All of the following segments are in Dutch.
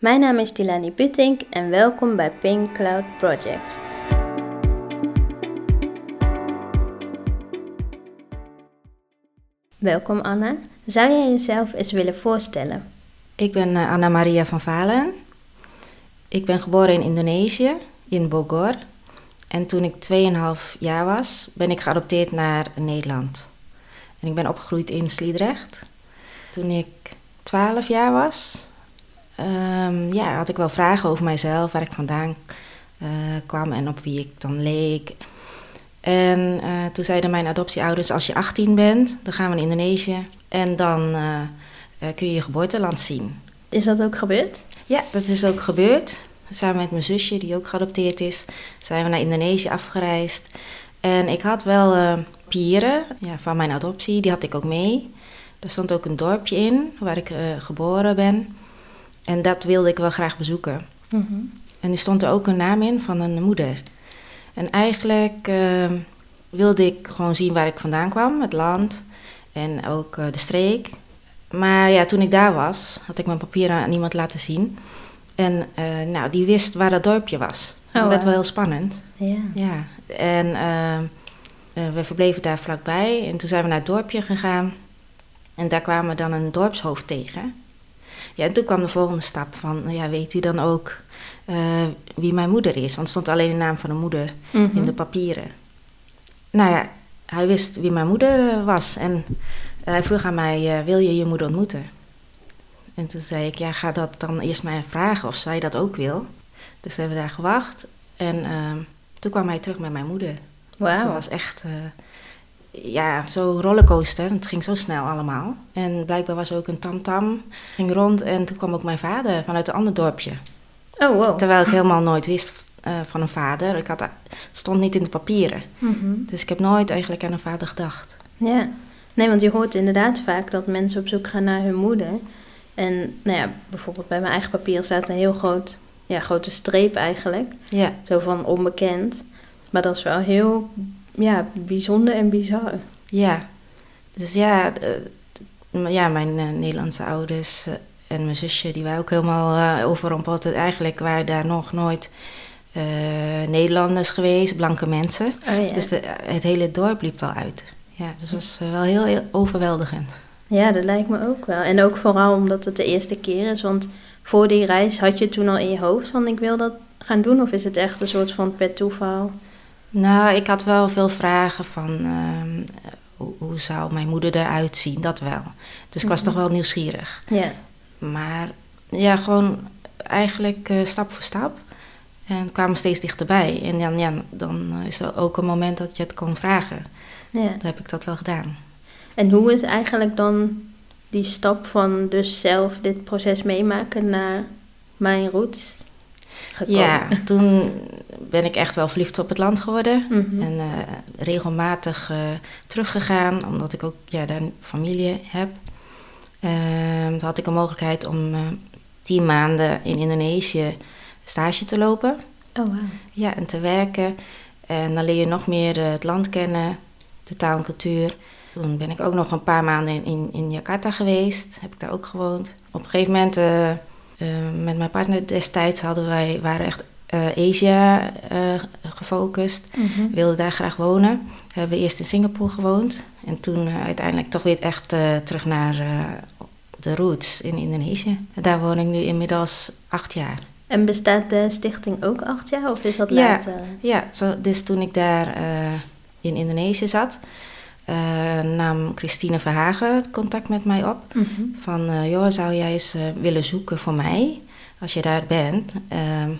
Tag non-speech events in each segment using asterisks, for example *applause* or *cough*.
Mijn naam is Tilani Puttink en welkom bij Pink Cloud Project. Welkom Anna. Zou jij jezelf eens willen voorstellen? Ik ben uh, Anna Maria van Valen. Ik ben geboren in Indonesië, in Bogor. En toen ik 2,5 jaar was, ben ik geadopteerd naar Nederland. En ik ben opgegroeid in Sliedrecht. Toen ik 12 jaar was, um, ja, had ik wel vragen over mijzelf, waar ik vandaan uh, kwam en op wie ik dan leek. En uh, toen zeiden mijn adoptieouders, als je 18 bent, dan gaan we naar Indonesië en dan uh, kun je je geboorteland zien. Is dat ook gebeurd? Ja, dat is ook gebeurd. Samen met mijn zusje, die ook geadopteerd is, zijn we naar Indonesië afgereisd. En ik had wel papieren ja, van mijn adoptie, die had ik ook mee. Er stond ook een dorpje in waar ik geboren ben. En dat wilde ik wel graag bezoeken. Mm -hmm. En er stond er ook een naam in van een moeder. En eigenlijk uh, wilde ik gewoon zien waar ik vandaan kwam, het land en ook uh, de streek. Maar ja, toen ik daar was, had ik mijn papieren aan iemand laten zien. En uh, nou, die wist waar dat dorpje was. Dus oh, dat werd wel heel spannend. Ja. ja. En we verbleven daar vlakbij. En toen zijn we naar het dorpje gegaan. En daar kwamen we dan een dorpshoofd tegen. Ja, en toen kwam de volgende stap van, ja, weet u dan ook uh, wie mijn moeder is? Want stond alleen de naam van de moeder mm -hmm. in de papieren. Nou ja, hij wist wie mijn moeder was en hij vroeg aan mij, wil je je moeder ontmoeten? En toen zei ik, ja, ga dat dan eerst maar vragen of zij dat ook wil. Dus hebben we daar gewacht en uh, toen kwam hij terug met mijn moeder. Dus dat was echt ja, zo rollercoaster. Het ging zo snel allemaal. En blijkbaar was er ook een tamtam. Ging rond en toen kwam ook mijn vader vanuit een ander dorpje. Oh, wow. Terwijl ik helemaal nooit wist uh, van een vader. Ik had, het stond niet in de papieren. Mm -hmm. Dus ik heb nooit eigenlijk aan een vader gedacht. Ja. Nee, want je hoort inderdaad vaak dat mensen op zoek gaan naar hun moeder. En nou ja, bijvoorbeeld bij mijn eigen papier staat een heel groot, ja, grote streep eigenlijk. Ja. Zo van onbekend. Maar dat is wel heel ja, bijzonder en bizar. Ja, dus ja, uh, ja mijn uh, Nederlandse ouders uh, en mijn zusje, die waren ook helemaal overrompeld. Eigenlijk waren daar nog nooit Nederlanders geweest, blanke mensen. Oh, ja. Dus de, het hele dorp liep wel uit. Ja, dus was wel heel, heel overweldigend. Ja, dat lijkt me ook wel. En ook vooral omdat het de eerste keer is. Want voor die reis had je toen al in je hoofd van ik wil dat gaan doen? Of is het echt een soort van per toeval? Nou, ik had wel veel vragen van uh, hoe, hoe, zou mijn moeder eruit zien, dat wel. Dus ik was toch wel nieuwsgierig. Ja. Maar ja, gewoon eigenlijk uh, stap voor stap. En kwamen steeds dichterbij. En dan, ja, dan is er ook een moment dat je het kon vragen. Ja. Dan heb ik dat wel gedaan. En hoe is eigenlijk dan die stap van dus zelf dit proces meemaken naar mijn roots gekomen? Ja, toen ben ik echt wel verliefd op het land geworden. Mm -hmm. En uh, regelmatig uh, teruggegaan, omdat ik ook ja, daar familie heb. Uh, toen had ik een mogelijkheid om tien maanden in Indonesië stage te lopen. Oh, wow. Ja, en te werken. En dan leer je nog meer het land kennen, de taal en cultuur. Toen ben ik ook nog een paar maanden in, in, in Jakarta geweest. Heb ik daar ook gewoond. Op een gegeven moment, met mijn partner destijds, hadden wij, waren echt uh, Asia uh, gefocust. Mm -hmm. Wilde daar graag wonen. Hebben we eerst in Singapore gewoond. En toen uh, uiteindelijk toch weer echt terug naar de roots in Indonesië. Daar woon ik nu inmiddels acht jaar. En bestaat de stichting ook acht jaar of is dat ja, later? Ja, zo, dus toen ik daar in Indonesië zat... nam Christine Verhagen contact met mij op. Mm -hmm. Van, joh, zou jij eens willen zoeken voor mij... als je daar bent... Ehm,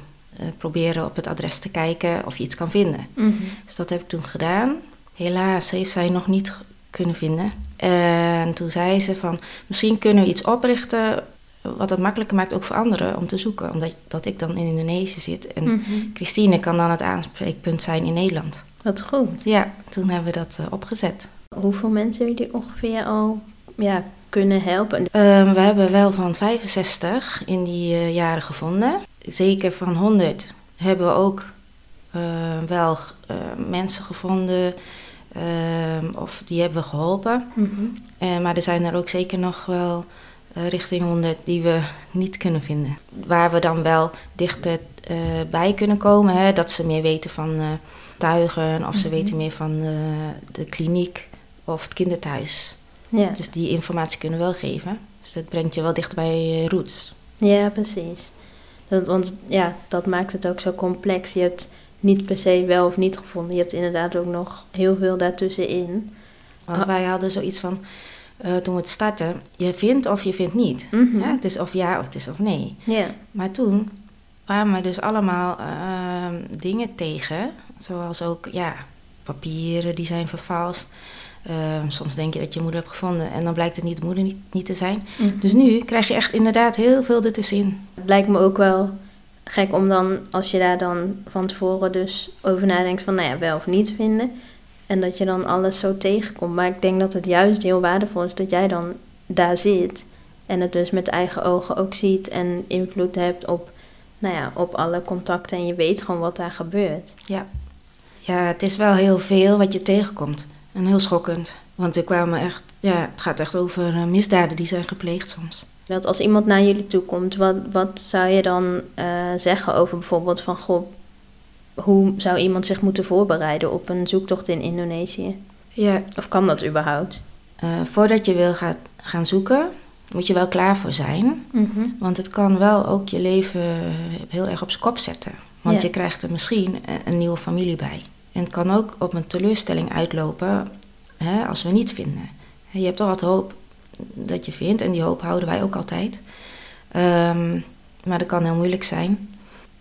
uh, proberen op het adres te kijken of je iets kan vinden. Mm -hmm. Dus dat heb ik toen gedaan. Helaas heeft zij nog niet kunnen vinden. En toen zei ze van, misschien kunnen we iets oprichten wat het makkelijker maakt ook voor anderen om te zoeken. Omdat dat ik dan in Indonesië zit. En mm -hmm. Christine kan dan het aanspreekpunt zijn in Nederland. Wat goed. Ja, toen hebben we dat uh, opgezet. Hoeveel mensen jullie ongeveer al ja, kunnen helpen? Uh, we hebben wel van 65 in die uh, jaren gevonden zeker van 100 hebben we ook uh, wel mensen gevonden of die hebben we geholpen. Mm -hmm. maar er zijn er ook zeker nog wel eh, richting 100 die we niet kunnen vinden. Waar we dan wel dichter eh, bij kunnen komen, hè, dat ze meer weten van tuigen of ze Mhm. weten meer van de kliniek of het kinderthuis. Ja. Dus die informatie kunnen we wel geven. Dus dat brengt je wel dicht bij roots. Ja, precies. Dat, want ja, dat maakt het ook zo complex. Je hebt niet per se wel of niet gevonden. Je hebt inderdaad ook nog heel veel daartussenin. Want Ah. wij hadden zoiets van, eh, toen we het starten, je vindt of je vindt niet. Mhm. Ja, het is of ja of het is of nee. Ja. Maar toen kwamen we dus allemaal ehm, dingen tegen, zoals ook ja, papieren die zijn vervalst. Ehm, soms denk je dat je je moeder hebt gevonden en dan blijkt het niet de moeder niet, niet te zijn. Dus nu krijg je echt inderdaad heel veel ertussenin. Het lijkt me ook wel gek om dan, als je daar dan van tevoren dus over nadenkt van, nou ja, wel of niet vinden. En dat je dan alles zo tegenkomt. Maar ik denk dat het juist heel waardevol is dat jij dan daar zit. En het dus met eigen ogen ook ziet en invloed hebt op, nou ja, op alle contacten. En je weet gewoon wat daar gebeurt. Ja. ja, het is wel heel veel wat je tegenkomt. En heel schokkend. Want er kwamen echt, ja, het gaat echt over eh, misdaden die zijn gepleegd soms. Dat als iemand naar jullie toe komt, wat, wat zou je dan eh, zeggen over bijvoorbeeld van, goh, hoe zou iemand zich moeten voorbereiden op een zoektocht in Indonesië? Ja, Of kan dat überhaupt? eh, voordat je wil gaat, gaan zoeken, moet je wel klaar voor zijn. Want het kan wel ook je leven heel erg op zijn kop zetten. Want Ja. je krijgt er misschien een- een nieuwe familie bij. En het kan ook op een teleurstelling uitlopen hè, als we niet vinden. Je hebt toch altijd hoop dat je vindt en die hoop houden wij ook altijd. Ehm, maar dat kan heel moeilijk zijn.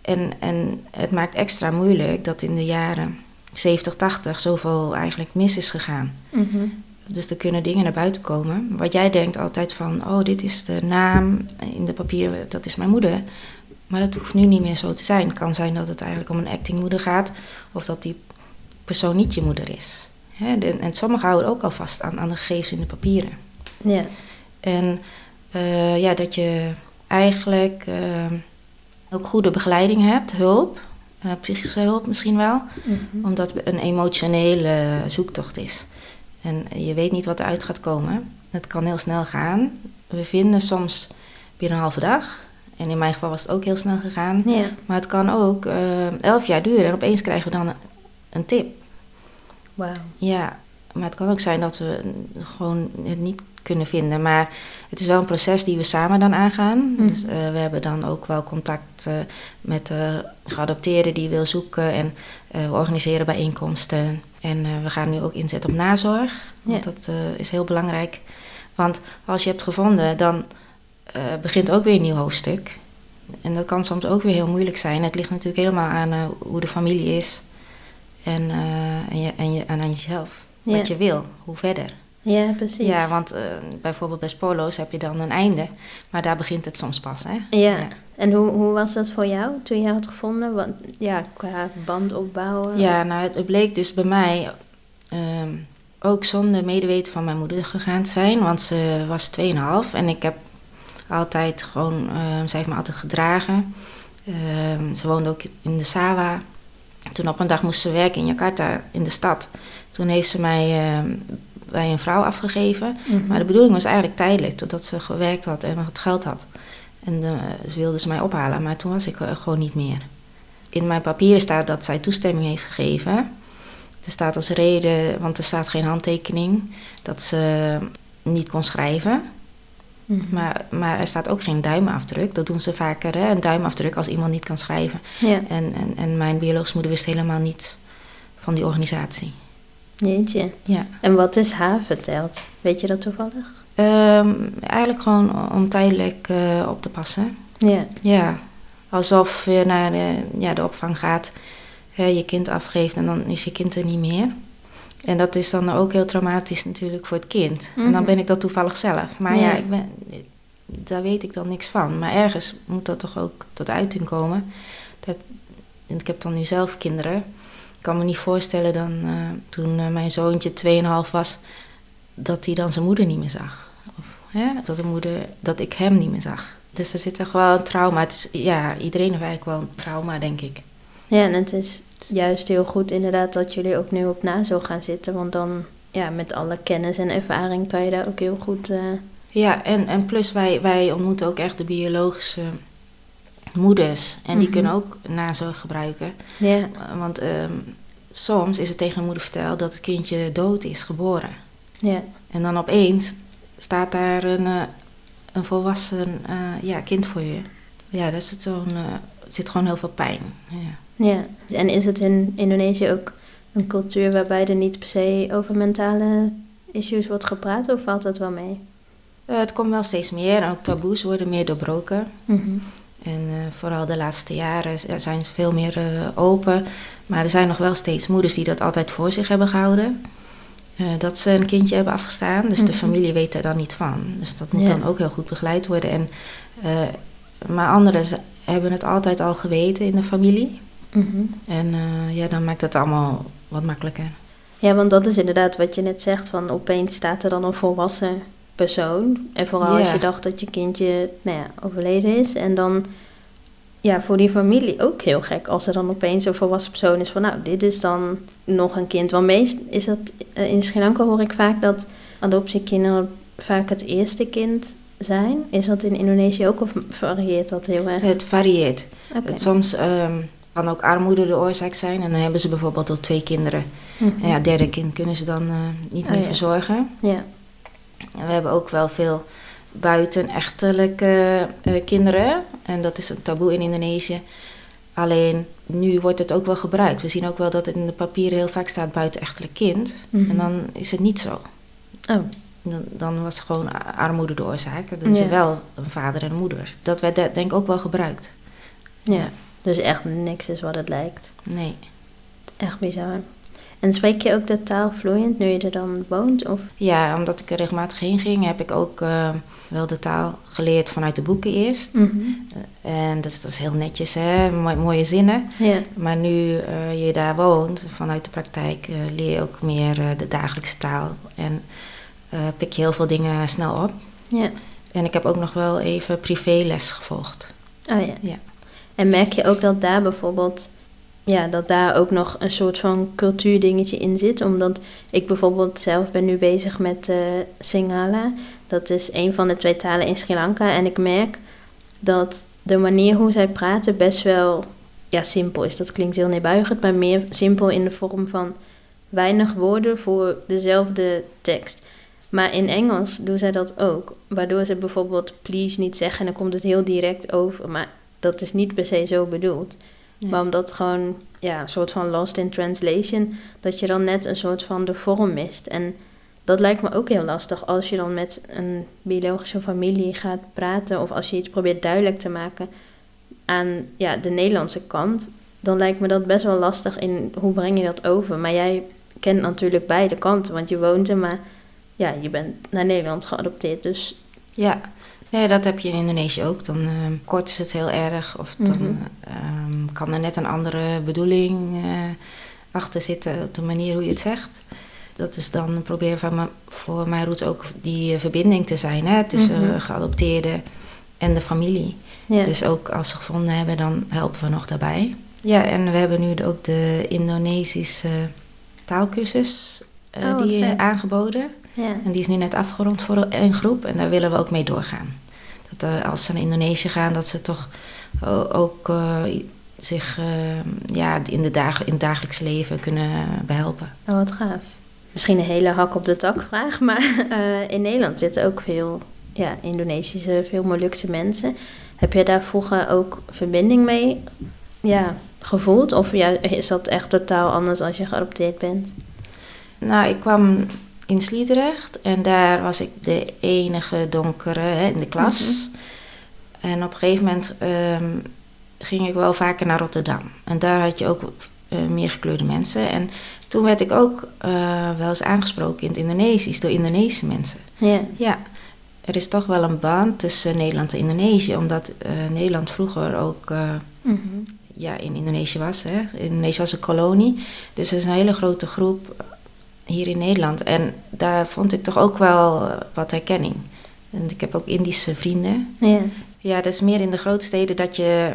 En, en het maakt extra moeilijk dat in de jaren 70, 80 zoveel eigenlijk mis is gegaan. Mhm. Dus er kunnen dingen naar buiten komen. Wat jij denkt altijd van, oh, dit is de naam in de papieren, dat is mijn moeder. Maar dat hoeft nu niet meer zo te zijn. Het kan zijn dat het eigenlijk om een actingmoeder gaat, of dat die persoon niet je moeder is. Hè, de- en sommigen houden ook al vast aan, aan de gegevens in de papieren. Ja. En eh, ja, dat je eigenlijk eh, ook goede begeleiding hebt, hulp, eh, psychische hulp misschien wel Mhm. omdat het een emotionele zoektocht is. En je weet niet wat eruit gaat komen. Het kan heel snel gaan. We vinden soms binnen een halve dag. En in mijn geval was het ook heel snel gegaan. Ja. Maar het kan ook eh, elf jaar duren en opeens krijgen we dan een, tip. Wauw. Ja, maar het kan ook zijn dat we gewoon het niet kunnen vinden. Maar het is wel een proces die we samen dan aangaan. Mhm. Dus eh, we hebben dan ook wel contact eh, met de geadopteerde die wil zoeken. En eh, we organiseren bijeenkomsten. En we gaan nu ook inzetten op nazorg. Want Ja. dat is heel belangrijk. Want als je hebt gevonden, dan begint ook weer een nieuw hoofdstuk. En dat kan soms ook weer heel moeilijk zijn. Het ligt natuurlijk helemaal aan hoe de familie is. En, eh, en, je, en, je, en aan jezelf. Ja. Wat je wil, hoe verder. Ja, precies. Ja, want eh, bijvoorbeeld bij spoorloos heb je dan een einde. Maar daar begint het soms pas, hè? Ja. En hoe, hoe was dat voor jou toen je had gevonden? Want ja, qua band opbouwen. Ja, nou, het- bleek dus bij mij ehm, ook zonder medeweten van mijn moeder gegaan te zijn. Want ze was 2,5 en ik heb altijd gewoon, ehm, ze heeft me altijd gedragen. Ehm, ze woonde ook in de Sawa. Toen op een dag moest ze werken in Jakarta, in de stad. Toen heeft ze mij ehm, bij een vrouw afgegeven. Mhm. Maar de bedoeling was eigenlijk tijdelijk, totdat ze gewerkt had en het geld had. En eh, ze wilde ze mij ophalen, maar toen was ik er gewoon niet meer. In mijn papieren staat dat zij toestemming heeft gegeven. Er staat als reden, want er staat geen handtekening, dat ze niet kon schrijven. Mhm. Maar, maar er staat ook geen duimafdruk. Dat doen ze vaker, hè? een duimafdruk als iemand niet kan schrijven. Ja, En, en, en mijn biologische moeder wist helemaal niets van die organisatie. jeetje. Ja. En wat is haar verteld? Weet je dat toevallig? Ehm, eigenlijk gewoon om tijdelijk eh, op te passen. Ja. Ja, alsof je naar de, ja, de opvang gaat, je kind afgeeft en dan is je kind er niet meer. En dat is dan ook heel traumatisch natuurlijk voor het kind. En dan Mhm. ben ik dat toevallig zelf. Maar Ja. ja, ik ben, daar weet ik dan niks van. Maar ergens moet dat toch ook tot uiting komen. Dat, ik heb dan nu zelf kinderen. Ik kan me niet voorstellen dan eh, toen eh, mijn zoontje 2,5 was, dat hij dan zijn moeder niet meer zag. Of hè, dat, de moeder, dat ik hem niet meer zag. Dus er zit toch wel een trauma. Is, ja, iedereen heeft eigenlijk wel een trauma, denk ik. Ja, en het is juist heel goed inderdaad dat jullie ook nu op nazorg gaan zitten. Want dan, ja, met alle kennis en ervaring kan je daar ook heel goed eh, Ja, en, en plus wij, wij ontmoeten ook echt de biologische moeders. En die Mhm. kunnen ook nazorg gebruiken. Ja, Uh, Want ehm, soms is het tegen de moeder verteld dat het kindje dood is geboren. ja, En dan opeens staat daar een, eh, een volwassen eh, ja, kind voor je. Ja, daar zit, zo'n, eh, zit gewoon heel veel pijn. Ja. Ja. En is het in Indonesië ook een cultuur waarbij er niet per se over mentale issues wordt gepraat of valt dat wel mee? Eh, het komt wel steeds meer en ook taboes worden meer doorbroken. Mhm. En eh, vooral de laatste jaren zijn ze veel meer eh, open. Maar er zijn nog wel steeds moeders die dat altijd voor zich hebben gehouden. Eh, dat ze een kindje hebben afgestaan. Dus de Mhm. familie weet er dan niet van. Dus dat moet Ja. dan ook heel goed begeleid worden. En, maar anderen hebben het altijd al geweten in de familie. Mhm. En eh, ja, dan maakt het allemaal wat makkelijker. Ja, want dat is inderdaad wat je net zegt, van opeens staat er dan een volwassen persoon. En vooral als je dacht dat je kindje nou ja, overleden is. En dan, ja, voor die familie ook heel gek als er dan opeens een volwassen persoon is van, nou, dit is dan nog een kind. Want meest is dat, eh, in Sri Lanka hoor ik vaak dat adoptiekinderen vaak het eerste kind zijn. Is dat in Indonesië ook of varieert dat heel erg? Het varieert. Het, soms ehm, kan ook armoede de oorzaak zijn. En dan hebben ze bijvoorbeeld al twee kinderen. Mhm. En ja, het derde kind kunnen ze dan eh, niet Oh, meer ja. verzorgen. Ja. En we hebben ook wel veel buitenechtelijke eh, kinderen. En dat is een taboe in Indonesië. Alleen nu wordt het ook wel gebruikt. We zien ook wel dat het in de papieren heel vaak staat buitenechtelijk kind. Mhm. En dan is het niet zo. Oh, Dan, dan was gewoon armoede de oorzaak. Dan is Ja. er wel een vader en een moeder. Dat werd de- denk ik ook wel gebruikt. ja. Dus echt niks is wat het lijkt. Nee. Echt bizar. En spreek je ook de taal vloeiend nu je er dan woont? Of? Ja, omdat ik er regelmatig heen ging, heb ik ook eh, wel de taal geleerd vanuit de boeken eerst. En dus dat is heel netjes, hè? Mooi- mooie zinnen. Ja. Maar nu eh, je daar woont, vanuit de praktijk, eh, leer je ook meer eh, de dagelijkse taal. En eh, pik je heel veel dingen snel op. ja. En ik heb ook nog wel even privéles gevolgd. Oh ja. Ja. En merk je ook dat daar bijvoorbeeld, ja, dat daar ook nog een soort van cultuurdingetje in zit? Omdat ik bijvoorbeeld zelf ben nu bezig met eh Singhala. Dat is een van de twee talen in Sri Lanka. En ik merk dat de manier hoe zij praten best wel ja, simpel is. Dat klinkt heel neerbuigend, maar meer simpel in de vorm van weinig woorden voor dezelfde tekst. Maar in Engels doen zij dat ook. Waardoor ze bijvoorbeeld please niet zeggen en dan komt het heel direct over. Maar dat is niet per se zo bedoeld. Maar omdat gewoon, ja, een soort van lost in translation, dat je dan net een soort van de vorm mist. En dat lijkt me ook heel lastig als je dan met een biologische familie gaat praten of als je iets probeert duidelijk te maken aan ja, de Nederlandse kant. Dan lijkt me dat best wel lastig in hoe breng je dat over. Maar jij kent natuurlijk beide kanten, want je woont er, maar ja, je bent naar Nederland geadopteerd. Dus Ja, nee, dat heb je in Indonesië ook. Dan eh, kort is het heel erg. Of dan Mhm. ehm, kan er net een andere bedoeling eh, achter zitten op de manier hoe je het zegt. Dat is dan proberen van voor mijn roots ook die eh, verbinding te zijn hè, tussen Mhm. eh, geadopteerden en de familie. ja. Dus ook als ze gevonden hebben, dan helpen we nog daarbij. Ja, en we hebben nu ook de Indonesische taalkursus Oh, die aangeboden. Ja. En die is nu net afgerond voor een groep en daar willen we ook mee doorgaan. Dat eh, als ze naar Indonesië gaan, dat ze toch ook eh, zich eh, ja, in, de dag, in het dagelijks leven kunnen behelpen. Oh, wat gaaf. Misschien een hele hak op de tak vraag, *laughs* maar in Nederland zitten ook veel ja, Indonesische, veel Molukse mensen. Heb jij daar vroeger ook verbinding mee ja, gevoeld? Of ja, is dat echt totaal anders als je geadopteerd bent? Nou, ik kwam in Sliedrecht en daar was ik de enige donkere hè, in de klas. En op een gegeven moment ehm, ging ik wel vaker naar Rotterdam. En daar had je ook eh, meer gekleurde mensen. En toen werd ik ook eh, wel eens aangesproken in het Indonesisch door Indonesische mensen. Ja, Ja, er is toch wel een band tussen Nederland en Indonesië, omdat eh, Nederland vroeger ook Mhm. ja, in Indonesië was. Hè. Indonesië was een kolonie, dus er is een hele grote groep hier in Nederland. En daar vond ik toch ook wel eh, wat herkenning. En ik heb ook Indische vrienden. ja. Ja, dat is meer in de grootsteden dat je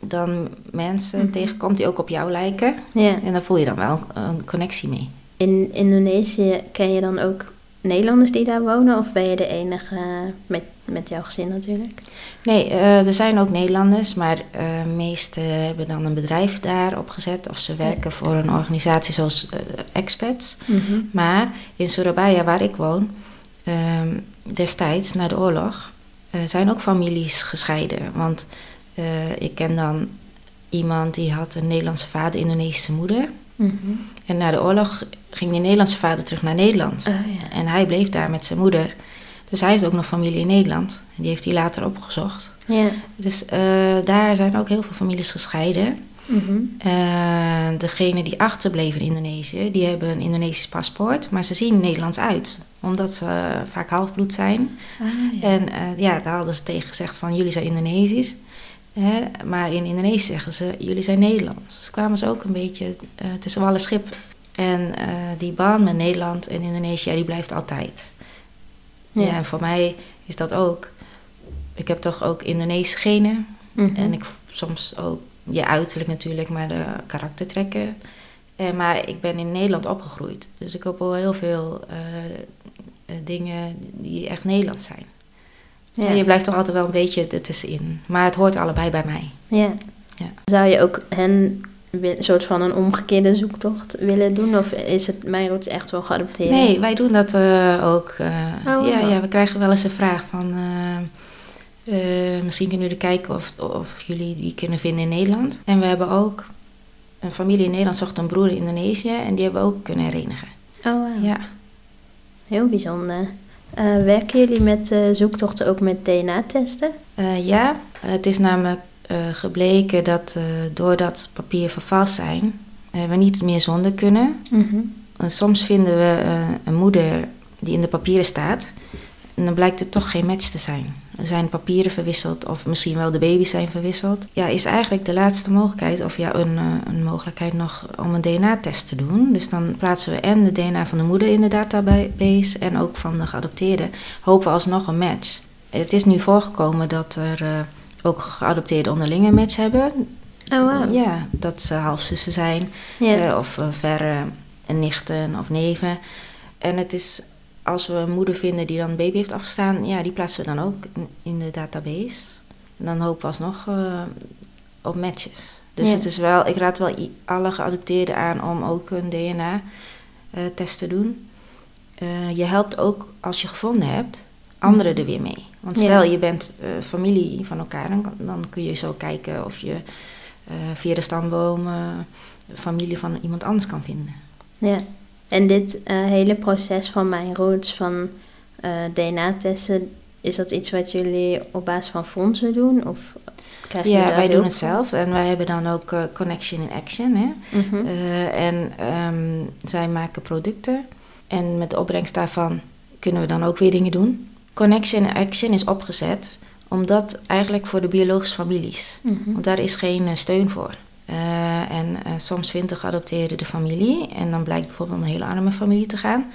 dan mensen Mhm. tegenkomt die ook op jou lijken. ja. En daar voel je dan wel een connectie mee. In Indonesië ken je dan ook Nederlanders die daar wonen? Of ben je de enige met, met jouw gezin natuurlijk? Nee, eh, er zijn ook Nederlanders, maar de uh, meesten hebben dan een bedrijf daar opgezet. Of ze werken voor een organisatie zoals uh, expats. Mhm. Maar in Surabaya, waar ik woon, ehm, destijds, na de oorlog, eh, zijn ook families gescheiden. Want ik ken dan iemand die had een Nederlandse vader, Indonesische moeder. Mhm. En na de oorlog ging die Nederlandse vader terug naar Nederland. Oh, ja. En hij bleef daar met zijn moeder. Dus hij heeft ook nog familie in Nederland. En die heeft hij later opgezocht. Ja. Dus eh, daar zijn ook heel veel families gescheiden. Uh, degene die achterbleven in Indonesië, die hebben een Indonesisch paspoort, maar ze zien Nederlands uit, omdat ze uh, vaak halfbloed zijn. Ah, ja. En ja, daar hadden ze tegen gezegd van jullie zijn Indonesisch. Hè? Maar in Indonesië zeggen ze jullie zijn Nederlands. Dus kwamen ze ook een beetje tussen wal en schip. En die band met Nederland en Indonesië, die blijft altijd. Ja. Ja. en voor mij is dat ook. Ik heb toch ook Indonesische genen. Mhm. En ik soms ook je uiterlijk natuurlijk, maar de karaktertrekken. Eh, maar ik ben in Nederland opgegroeid. Dus ik heb al heel veel uh, dingen die echt Nederlands zijn. Ja. En je blijft toch altijd wel een beetje ertussenin. Maar het hoort allebei bij mij. Ja. Ja. Zou je ook hen een soort van een omgekeerde zoektocht willen doen? Of is het mijn roots echt wel geadopteerd? Nee, wij doen dat uh, ook. Uh, oh, ja, wow. ja, we krijgen wel eens een vraag van... Uh, misschien kunnen jullie kijken of, of jullie die kunnen vinden in Nederland. En we hebben ook een familie in Nederland zocht een broer in Indonesië en die hebben we ook kunnen herenigen. Oh, wow. Ja. Heel bijzonder. Uh, werken jullie met uh, zoektochten ook met DNA-testen? Uh, ja, het is namelijk eh, gebleken dat doordat papieren vervast zijn, we niet meer zonder kunnen. -hmm. soms vinden we een moeder die in de papieren staat en dan blijkt het toch geen match te zijn. Zijn papieren verwisseld of misschien wel de baby's zijn verwisseld. Ja, is eigenlijk de laatste mogelijkheid, of ja, een, een mogelijkheid nog om een DNA-test te doen. Dus dan plaatsen we en de DNA van de moeder in de database en ook van de geadopteerde. Hopen we alsnog een match. Het is nu voorgekomen dat er uh, ook geadopteerde onderling een match hebben. Oh, wow. Ja, dat ze halfzussen zijn uh, of uh, verre nichten of neven. En het is als we een moeder vinden die dan een baby heeft afgestaan, ja, die plaatsen we dan ook in de database. En dan hopen we alsnog uh, op matches. Dus Ja. het is wel, ik raad wel alle geadopteerden aan om ook een DNA-test te doen. Uh, je helpt ook als je gevonden hebt, anderen er weer mee. Want Ja. stel je bent familie van elkaar, dan, dan kun je zo kijken of je via de stamboom de familie van iemand anders kan vinden. Ja. En dit eh, hele proces van mijn roots, van eh, DNA-testen, is dat iets wat jullie op basis van fondsen doen? Of krijgen Ja, wij doen het zelf en wij hebben dan ook eh, Connection in Action. Hè? Mhm. En ehm, zij maken producten en met de opbrengst daarvan kunnen we dan ook weer dingen doen. Connection in Action is opgezet omdat eigenlijk voor de biologische families. Mhm. Want daar is geen steun voor. En eh, soms vindt de geadopteerde de familie en dan blijkt bijvoorbeeld een hele arme familie te gaan.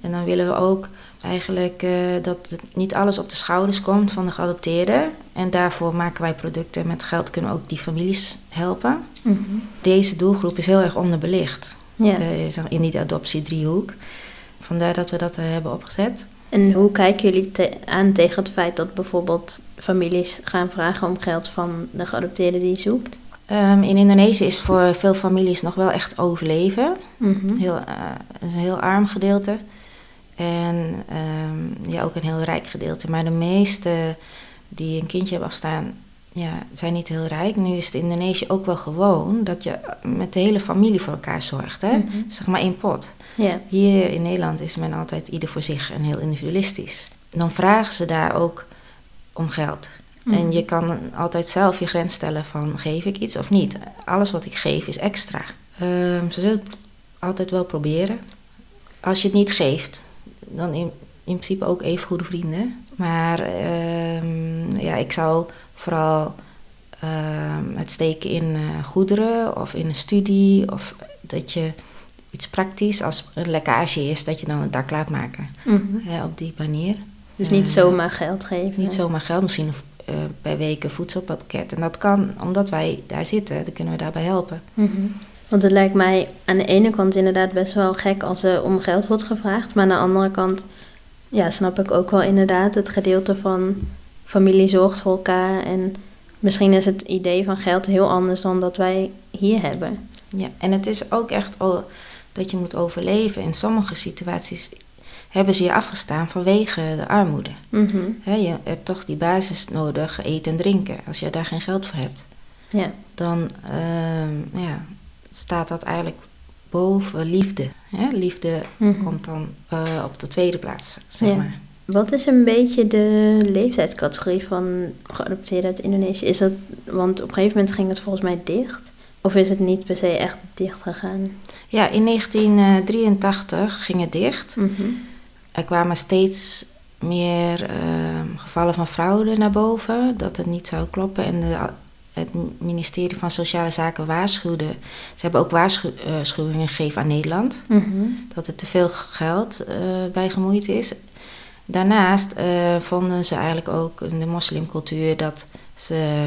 En dan willen we ook eigenlijk eh, dat het niet alles op de schouders komt van de geadopteerde. En daarvoor maken wij producten. Met geld kunnen we ook die families helpen. Mhm. Deze doelgroep is heel erg onderbelicht Ja. zeg, in die adoptiedriehoek. Vandaar dat we dat hebben opgezet. En hoe kijken jullie te- aan tegen het feit dat bijvoorbeeld families gaan vragen om geld van de geadopteerde die zoekt? Ehm, in Indonesië is voor veel families nog wel echt overleven. Mhm. Heel, eh, is een heel arm gedeelte. En ehm, ja, ook een heel rijk gedeelte. Maar de meeste die een kindje hebben afstaan, ja, zijn niet heel rijk. Nu is het in Indonesië ook wel gewoon dat je met de hele familie voor elkaar zorgt. Hè? Mhm. Zeg maar één pot. Hier in Nederland is men altijd ieder voor zich en heel individualistisch. Dan vragen ze daar ook om geld. Mhm. En je kan altijd zelf je grens stellen van geef ik iets of niet. Alles wat ik geef is extra. Ehm, ze zullen het altijd wel proberen. Als je het niet geeft, dan in, in principe ook even goede vrienden. Maar ehm, ja, ik zou vooral ehm, het steken in eh, goederen of in een studie. Of dat je iets praktisch, als een lekkage is, dat je dan het dak laat maken. Mhm. Op die manier. Dus niet Eh, zomaar geld geven. Niet zomaar geld, misschien uh, per week een voedselpakket. En dat kan, omdat wij daar zitten, dan kunnen we daarbij helpen. Mhm. Want het lijkt mij aan de ene kant inderdaad best wel gek als er om geld wordt gevraagd. Maar aan de andere kant ja, snap ik ook wel inderdaad het gedeelte van familie zorgt voor elkaar. En misschien is het idee van geld heel anders dan dat wij hier hebben. Ja, en het is ook echt o- dat je moet overleven. In sommige situaties hebben ze je afgestaan vanwege de armoede. Mhm. Je hebt toch die basis nodig, eten en drinken. Als je daar geen geld voor hebt, Ja, dan ehm, ja, staat dat eigenlijk boven liefde. Hè? Liefde Mhm. komt dan eh, op de tweede plaats, zeg Ja. maar. Wat is een beetje de leeftijdscategorie van geadopteerden uit Indonesië? Is dat, want op een gegeven moment ging het volgens mij dicht. Of is het niet per se echt dicht gegaan? Ja, in 1983 ging het dicht. Mhm. Er kwamen steeds meer ehm, gevallen van fraude naar boven, dat het niet zou kloppen. En de, het ministerie van Sociale Zaken waarschuwde. Ze hebben ook waarschuwingen gegeven aan Nederland. Mhm. dat er te veel geld eh, bij gemoeid is. Daarnaast eh, vonden ze eigenlijk ook in de moslimcultuur dat ze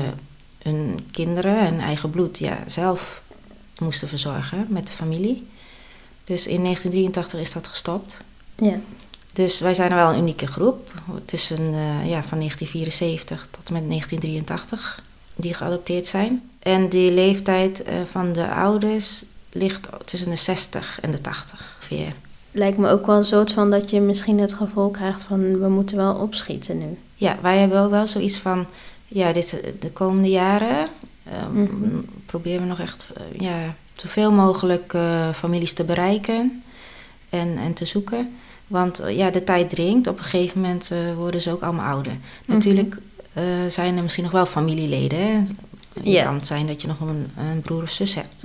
hun kinderen en eigen bloed ja, zelf moesten verzorgen met de familie. Dus in 1983 is dat gestopt. Ja. Dus wij zijn wel een unieke groep, tussen, eh, ja, van 1974 tot en met 1983, die geadopteerd zijn. En die leeftijd eh, van de ouders ligt tussen de 60 en de 80 ongeveer. Lijkt me ook wel een soort van dat je misschien het gevoel krijgt van we moeten wel opschieten nu. Ja, wij hebben ook wel zoiets van, ja, dit, de komende jaren eh, Mhm. proberen we nog echt ja, zoveel mogelijk families te bereiken en, en te zoeken. Want eh, ja, de tijd dringt. Op een gegeven moment eh, worden ze ook allemaal ouder. Mhm. Natuurlijk eh, zijn er misschien nog wel familieleden. Hè? Het Ja. kan zijn dat je nog een, een broer of zus hebt.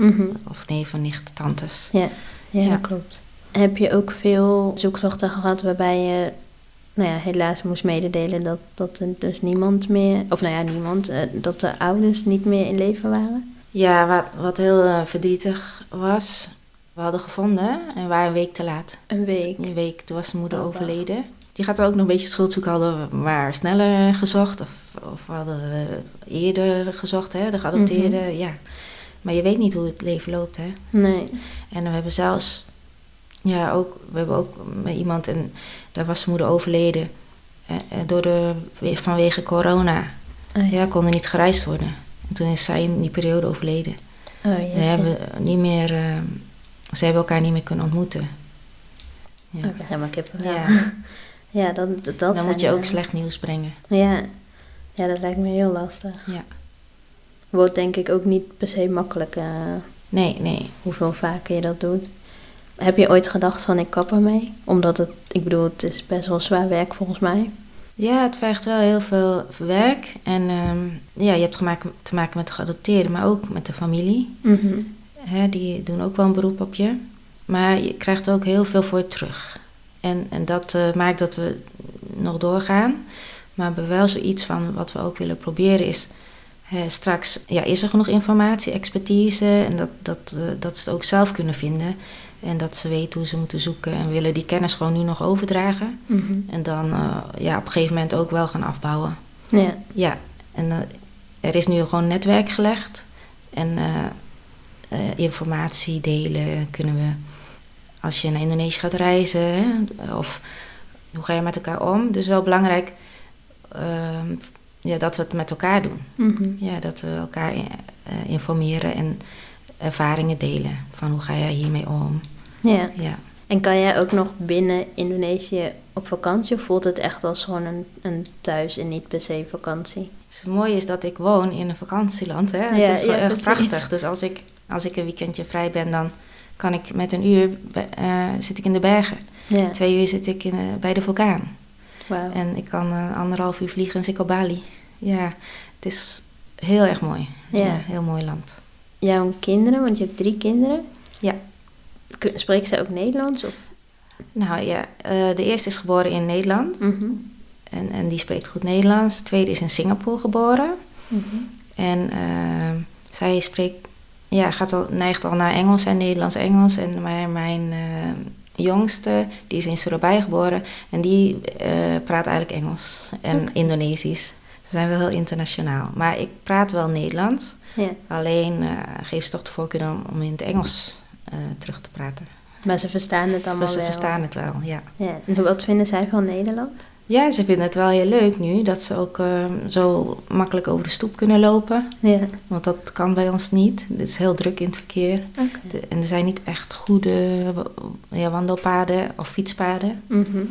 Of neef of nicht, tantes. Ja, ja, Ja. dat klopt. Heb je ook veel zoektochten gehad waarbij je, nou ja, helaas moest mededelen dat, dat er dus niemand meer, of nou ja, niemand, dat de ouders niet meer in leven waren? Ja, wat, wat heel verdrietig was, we hadden gevonden en waren een week te laat. Een week. Een week, toen was de moeder Oh, overleden. Die gaat ook nog een beetje schuld zoeken, hadden we maar sneller gezocht. Of, of we hadden we eerder gezocht, hè, de geadopteerde, Mhm. ja. Maar je weet niet hoe het leven loopt, hè. Nee. En we hebben zelfs, ja, ook, we hebben ook met iemand, en daar was zijn moeder overleden. eh, eh, door de, vanwege corona. Oh, ja. Ja, kon er niet gereisd worden. En toen is zij in die periode overleden. Oh, We hebben niet meer, eh, ze hebben elkaar niet meer kunnen ontmoeten. Ja. Oh, helemaal kippenvel. Ja. *laughs* Ja, dat, dat, Dan zijn, moet je ook slecht nieuws brengen. Ja. ja, dat lijkt me heel lastig. Ja. Wordt denk ik ook niet per se makkelijk eh, Nee, nee. hoeveel vaker je dat doet. Heb je ooit gedacht van ik kap ermee? Omdat het, ik bedoel, het is best wel zwaar werk volgens mij. Ja, het vergt wel heel veel werk. En ehm, ja, je hebt gemaakt, te maken met de geadopteerden, maar ook met de familie. Mhm. Hè, die doen ook wel een beroep op je. Maar je krijgt ook heel veel voor terug. En, en dat eh, maakt dat we nog doorgaan. Maar we wel zoiets van wat we ook willen proberen is... hè, straks ja, is er genoeg informatie, expertise... en dat, dat, eh, dat ze het ook zelf kunnen vinden. En dat ze weten hoe ze moeten zoeken. En willen die kennis gewoon nu nog overdragen. Mhm. En dan eh, ja, op een gegeven moment ook wel gaan afbouwen. Ja. Ja, en er is nu gewoon netwerk gelegd. En eh, informatie delen kunnen we als je naar Indonesië gaat reizen. Hè, of hoe ga je met elkaar om. Dus wel belangrijk ehm, ja, dat we het met elkaar doen. Mhm. Ja, dat we elkaar eh, informeren en ervaringen delen. Van hoe ga jij hiermee om. ja. Ja. En kan jij ook nog binnen Indonesië op vakantie? Of voelt het echt als gewoon een, een thuis en niet per se vakantie? Het mooie is dat ik woon in een vakantieland. Hè? Ja, het is ja, echt prachtig. Dus als ik, als ik een weekendje vrij ben, dan kan ik met een uur eh, zit ik in de bergen. Ja, Twee uur zit ik in, eh, bij de vulkaan. En ik kan eh, anderhalf uur vliegen en zit ik op Bali. Ja, het is heel erg mooi. Ja. heel mooi land. Jouw kinderen, want je hebt drie kinderen. Ja. Spreken zij ook Nederlands? Of? Nou ja, de eerste is geboren in Nederland. Mhm. En, en die spreekt goed Nederlands. De tweede is in Singapore geboren. Mhm. En zij spreekt, ja, gaat al, neigt al naar Engels en Nederlands-Engels. En maar mijn eh, jongste, die is in Surabaya geboren. En die eh, praat eigenlijk Engels en. Indonesisch. Ze zijn wel heel internationaal. Maar ik praat wel Nederlands. Ja, Alleen eh, geef ze toch de voorkeur om, om in het Engels terug te praten. Maar ze verstaan het allemaal ze wel. verstaan het wel, ja. Ja. En wat vinden zij van Nederland? Ja, ze vinden het wel heel leuk nu dat ze ook eh, zo makkelijk over de stoep kunnen lopen. Ja. Want dat kan bij ons niet. Het is heel druk in het verkeer. De- en er zijn niet echt goede ja, wandelpaden of fietspaden. Mhm.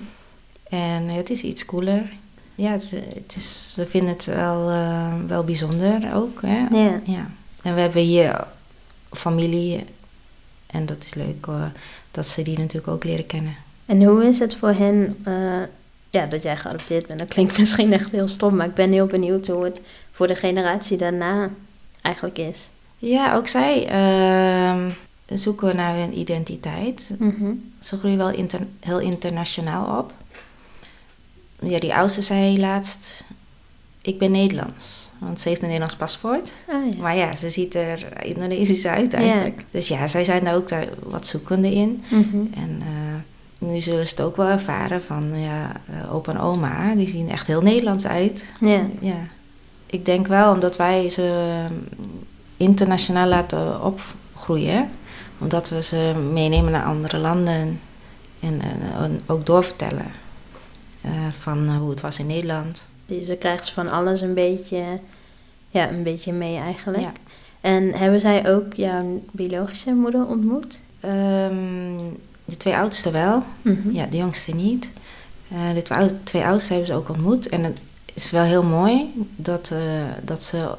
En het is iets cooler. Ja, het, is- het is, ze vinden het wel, eh, wel bijzonder ook. Hè? Ja. Ja. En we hebben hier familie. En dat is leuk hoor, dat ze die natuurlijk ook leren kennen. En hoe is het voor hen, eh, ja, dat jij geadopteerd bent? Dat klinkt *laughs* misschien echt heel stom, maar ik ben heel benieuwd hoe het voor de generatie daarna eigenlijk is. Ja, ook zij ehm, zoeken naar hun identiteit. Mhm. Ze groeien wel inter- heel internationaal op. Ja, die oudste zei laatst, ik ben Nederlands. Want ze heeft een Nederlands paspoort. Ah, ja. Maar ja, ze ziet er Indonesisch uit eigenlijk. Dus ja, zij zijn daar ook daar wat zoekende in. Mhm. En eh, nu zullen ze het ook wel ervaren van, ja, eh, opa en oma, die zien echt heel Nederlands uit. Ja. Ja. Ik denk wel, omdat wij ze internationaal laten opgroeien, omdat we ze meenemen naar andere landen en eh, ook doorvertellen eh, van eh, hoe het was in Nederland. Dus ze krijgt van alles een beetje, ja, een beetje mee eigenlijk. Ja. En hebben zij ook jouw biologische moeder ontmoet? Ehm, de twee oudste wel, Mhm. ja, de jongste niet. Eh, de twee, twee oudste hebben ze ook ontmoet. En het is wel heel mooi dat, eh, dat ze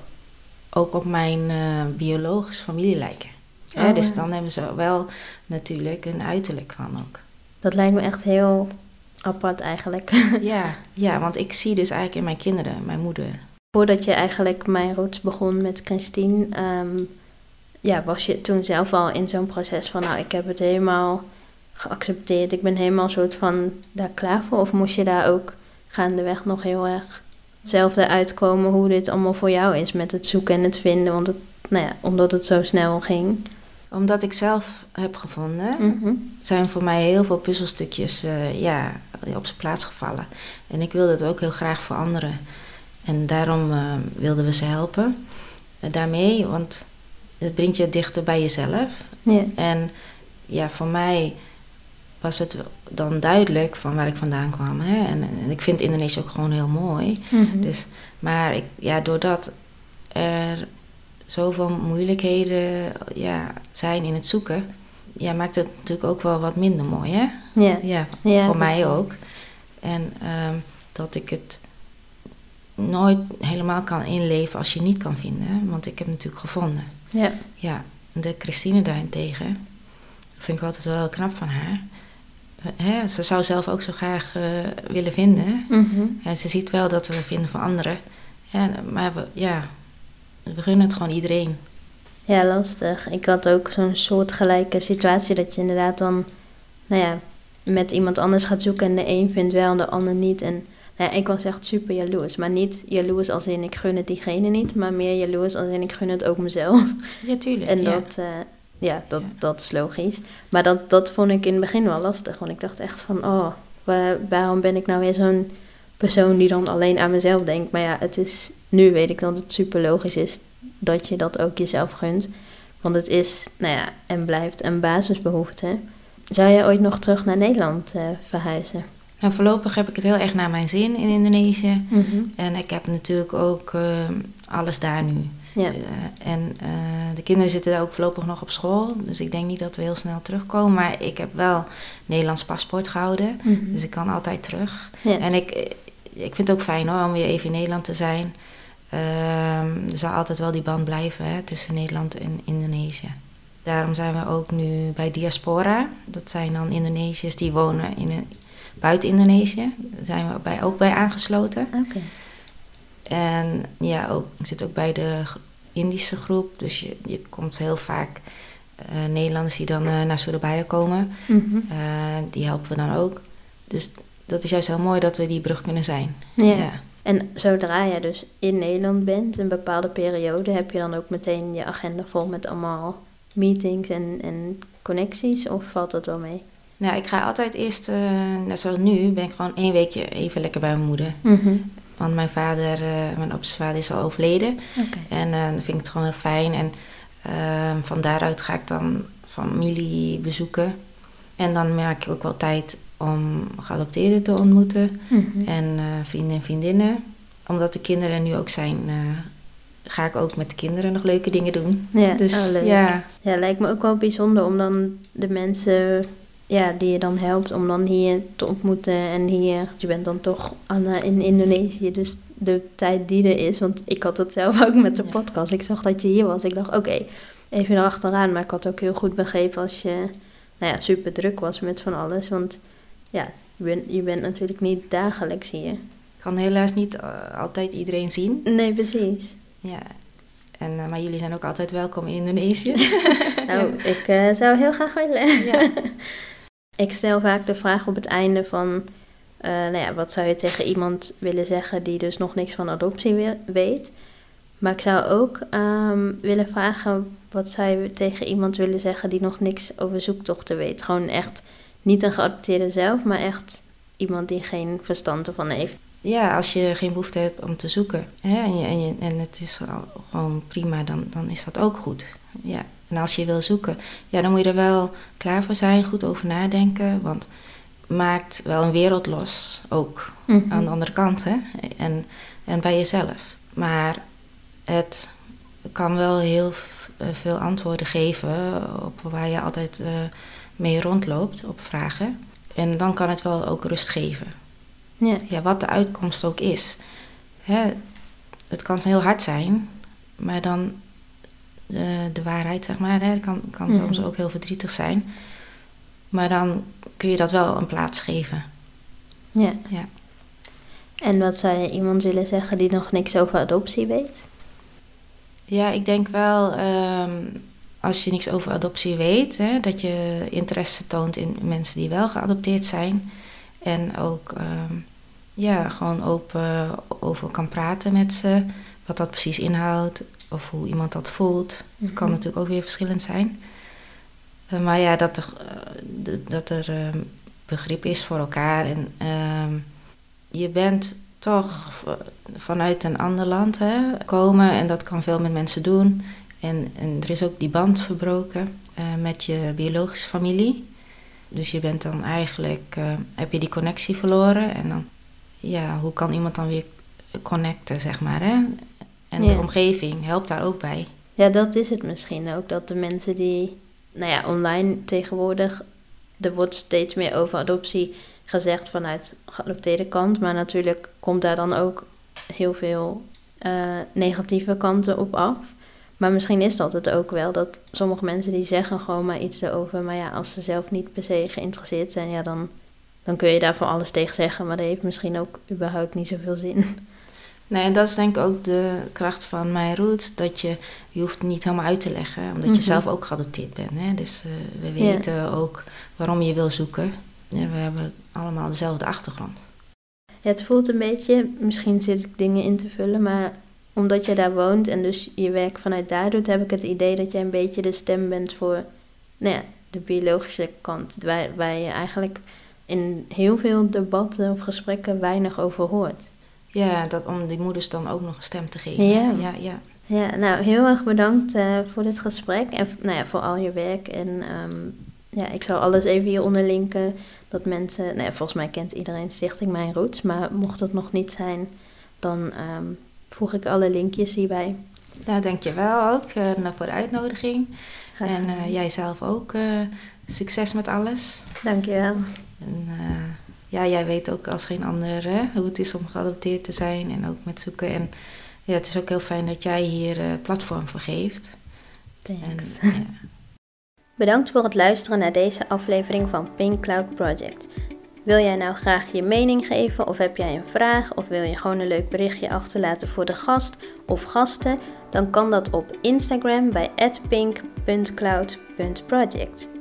ook op mijn eh biologische familie lijken. Hè, Oh, dus dan hebben ze wel natuurlijk een uiterlijk van ook. Dat lijkt me echt heel apart eigenlijk. *laughs* ja, ja, want ik zie dus eigenlijk in mijn kinderen, mijn moeder. Voordat je eigenlijk mijn roots begon met Christine, ehm, ja, was je toen zelf al in zo'n proces van, nou, ik heb het helemaal geaccepteerd, ik ben helemaal soort van daar klaar voor? Of moest je daar ook gaandeweg nog heel erg zelf eruit komen hoe dit allemaal voor jou is met het zoeken en het vinden? Want het, nou ja, omdat het zo snel ging. Omdat ik zelf heb gevonden, Mhm. zijn voor mij heel veel puzzelstukjes eh, ja, op zijn plaats gevallen. En ik wilde het ook heel graag voor anderen. En daarom eh, wilden we ze helpen daarmee, want het brengt je dichter bij jezelf. En ja, voor mij was het dan duidelijk van waar ik vandaan kwam. Hè? En, en ik vind Indonesië ook gewoon heel mooi. Mhm. Dus, maar ik, ja, doordat er zoveel moeilijkheden ja, zijn in het zoeken, ja, maakt het natuurlijk ook wel wat minder mooi. Hè? ja. Ja, Ja, voor mij ook. En ehm, dat ik het nooit helemaal kan inleven als je niet kan vinden. Want ik heb het natuurlijk gevonden. Ja. Ja, de Christine daarentegen, vind ik altijd wel heel knap van haar. Hè, ze zou zelf ook zo graag eh, willen vinden. Mhm. En ze ziet wel dat we vinden van anderen. Ja, maar we, ja, we gunnen het gewoon iedereen. Ja, lastig. Ik had ook zo'n soortgelijke situatie dat je inderdaad dan, nou ja, met iemand anders gaat zoeken en de een vindt wel en de ander niet. En nou ja, ik was echt super jaloers. Maar niet jaloers als in ik gun het diegene niet, maar meer jaloers als in ik gun het ook mezelf. Ja, tuurlijk. En ja. dat, eh, ja, dat, Ja. dat is logisch. Maar dat, dat vond ik in het begin wel lastig. Want ik dacht echt van, oh, waar- waarom ben ik nou weer zo'n persoon die dan alleen aan mezelf denkt? Maar ja, het is, nu weet ik dat het super logisch is dat je dat ook jezelf gunt. Want het is, nou ja, en blijft een basisbehoefte. Zou jij ooit nog terug naar Nederland eh, verhuizen? Nou, voorlopig heb ik het heel erg naar mijn zin in Indonesië. Mhm. En ik heb natuurlijk ook eh, alles daar nu. Ja. Eh, en eh, de kinderen zitten daar ook voorlopig nog op school. Dus ik denk niet dat we heel snel terugkomen. Maar ik heb wel Nederlands paspoort gehouden. Mhm. Dus ik kan altijd terug. ja. En ik, ik vind het ook fijn hoor, om weer even in Nederland te zijn. Ehm, er zal altijd wel die band blijven hè, tussen Nederland en Indonesië. Daarom zijn we ook nu bij Diaspora. Dat zijn dan Indonesiërs die wonen in een, buiten Indonesië. Daar zijn we bij, ook bij aangesloten. En ja, ook, ik zit ook bij de Indische groep. Dus je, je komt heel vaak eh, Nederlanders die dan eh, naar Surabaya komen. Mhm. Eh, die helpen we dan ook. Dus dat is juist heel mooi dat we die brug kunnen zijn. Ja. En zodra je dus in Nederland bent, een bepaalde periode, heb je dan ook meteen je agenda vol met allemaal meetings en, en connecties? Of valt dat wel mee? Nou, ik ga altijd eerst, net zoals nu, ben ik gewoon één weekje even lekker bij mijn moeder. Mhm. Want mijn vader, eh, mijn opa's vader is al overleden. En eh, dan vind ik het gewoon heel fijn. En eh, van daaruit ga ik dan familie bezoeken. En dan maak ik ook wel tijd om geadopteerden te ontmoeten. Mhm. En eh, vrienden en vriendinnen. Omdat de kinderen nu ook zijn, ga ik ook met de kinderen nog leuke dingen doen. Ja, dus oh, leuk. ja, Ja, lijkt me ook wel bijzonder om dan de mensen ja, die je dan helpt, om dan hier te ontmoeten. En hier, je bent dan toch Anna in Indonesië, dus de tijd die er is. Want ik had het zelf ook met de Ja. podcast. Ik zag dat je hier was. Ik dacht, oké, even erachteraan. Maar ik had ook heel goed begrepen als je nou ja, super druk was met van alles. Want ja, je bent, je bent natuurlijk niet dagelijks hier. ik kan helaas niet eh, altijd iedereen zien. Nee, precies. Ja. En, eh, maar jullie zijn ook altijd welkom in Indonesië. *laughs* *laughs* Nou, ik eh, zou heel graag willen. Ja. *laughs* Ik stel vaak de vraag op het einde van, eh, nou ja, wat zou je tegen iemand willen zeggen die dus nog niks van adoptie we- weet? Maar ik zou ook ehm, willen vragen, wat zou je tegen iemand willen zeggen die nog niks over zoektochten weet? Gewoon echt niet een geadopteerde zelf, maar echt iemand die geen verstand ervan heeft. Ja, als je geen behoefte hebt om te zoeken hè, en, en, je, en het is gewoon prima, dan, dan is dat ook goed. Ja. En als je wil zoeken, ja, dan moet je er wel klaar voor zijn, goed over nadenken. Want maakt wel een wereld los, ook aan de andere kant hè, en, en bij jezelf. Maar het kan wel heel eh, veel antwoorden geven op waar je altijd eh, mee rondloopt, op vragen. En dan kan het wel ook rust geven Ja, ja, wat de uitkomst ook is. Hè, het kan heel hard zijn, maar dan eh, de waarheid, zeg maar, hè, kan, kan Mhm. soms ook heel verdrietig zijn. Maar dan kun je dat wel een plaats geven. ja. Ja. En wat zou je iemand willen zeggen die nog niks over adoptie weet? Ja, ik denk wel, ehm, als je niks over adoptie weet, hè, dat je interesse toont in mensen die wel geadopteerd zijn. En ook ehm, ja, gewoon open over kan praten met ze, wat dat precies inhoudt of hoe iemand dat voelt. Het kan Mhm. natuurlijk ook weer verschillend zijn. Eh, maar ja, dat er, eh, dat er ehm, begrip is voor elkaar. En ehm, je bent toch vanuit een ander land hè, komen en dat kan veel met mensen doen. En, en er is ook die band verbroken eh, met je biologische familie. Dus je bent dan eigenlijk, heb je die connectie verloren. En dan, ja, hoe kan iemand dan weer connecten, zeg maar. Hè? En Ja. de omgeving helpt daar ook bij. Ja, dat is het misschien ook. Dat de mensen die, nou ja, online tegenwoordig, er wordt steeds meer over adoptie gezegd vanuit de geadopteerde kant. Maar natuurlijk komt daar dan ook heel veel eh, negatieve kanten op af. Maar misschien is dat het ook wel, dat sommige mensen die zeggen gewoon maar iets erover. Maar ja, als ze zelf niet per se geïnteresseerd zijn, ja, dan, dan kun je daar van alles tegen zeggen. Maar dat heeft misschien ook überhaupt niet zoveel zin. Nee, en dat is denk ik ook de kracht van mijn roots. Dat je, je hoeft niet helemaal uit te leggen, omdat Mhm. je zelf ook geadopteerd bent. Hè? Dus eh, we weten ook waarom je wil zoeken. Ja, we hebben allemaal dezelfde achtergrond. Ja, het voelt een beetje, misschien zit ik dingen in te vullen, maar omdat je daar woont en dus je werk vanuit daar doet, heb ik het idee dat jij een beetje de stem bent voor nou ja, de biologische kant. Waar, waar je eigenlijk in heel veel debatten of gesprekken weinig over hoort. Ja, dat, om die moeders dan ook nog een stem te geven. Ja. ja, ja. Ja, nou heel erg bedankt eh, voor dit gesprek en nou ja, voor al je werk. En ehm, ja, ik zal alles even hieronder linken. Dat mensen, nou ja, volgens mij kent iedereen Stichting Mijn Roots, maar mocht dat nog niet zijn, dan ehm, voeg ik alle linkjes hierbij. Nou, dankjewel ook eh, nou, voor de uitnodiging. En gedaan. eh, jij zelf ook succes met alles. Dankjewel. En ja, jij weet ook als geen ander hè, hoe het is om geadopteerd te zijn en ook met zoeken. En ja, het is ook heel fijn dat jij hier eh, platform voor geeft. En, *laughs* ja. Bedankt voor het luisteren naar deze aflevering van Pink Cloud Project. Wil jij nou graag je mening geven of heb jij een vraag of wil je gewoon een leuk berichtje achterlaten voor de gast of gasten? Dan kan dat op Instagram bij pink.cloud.project.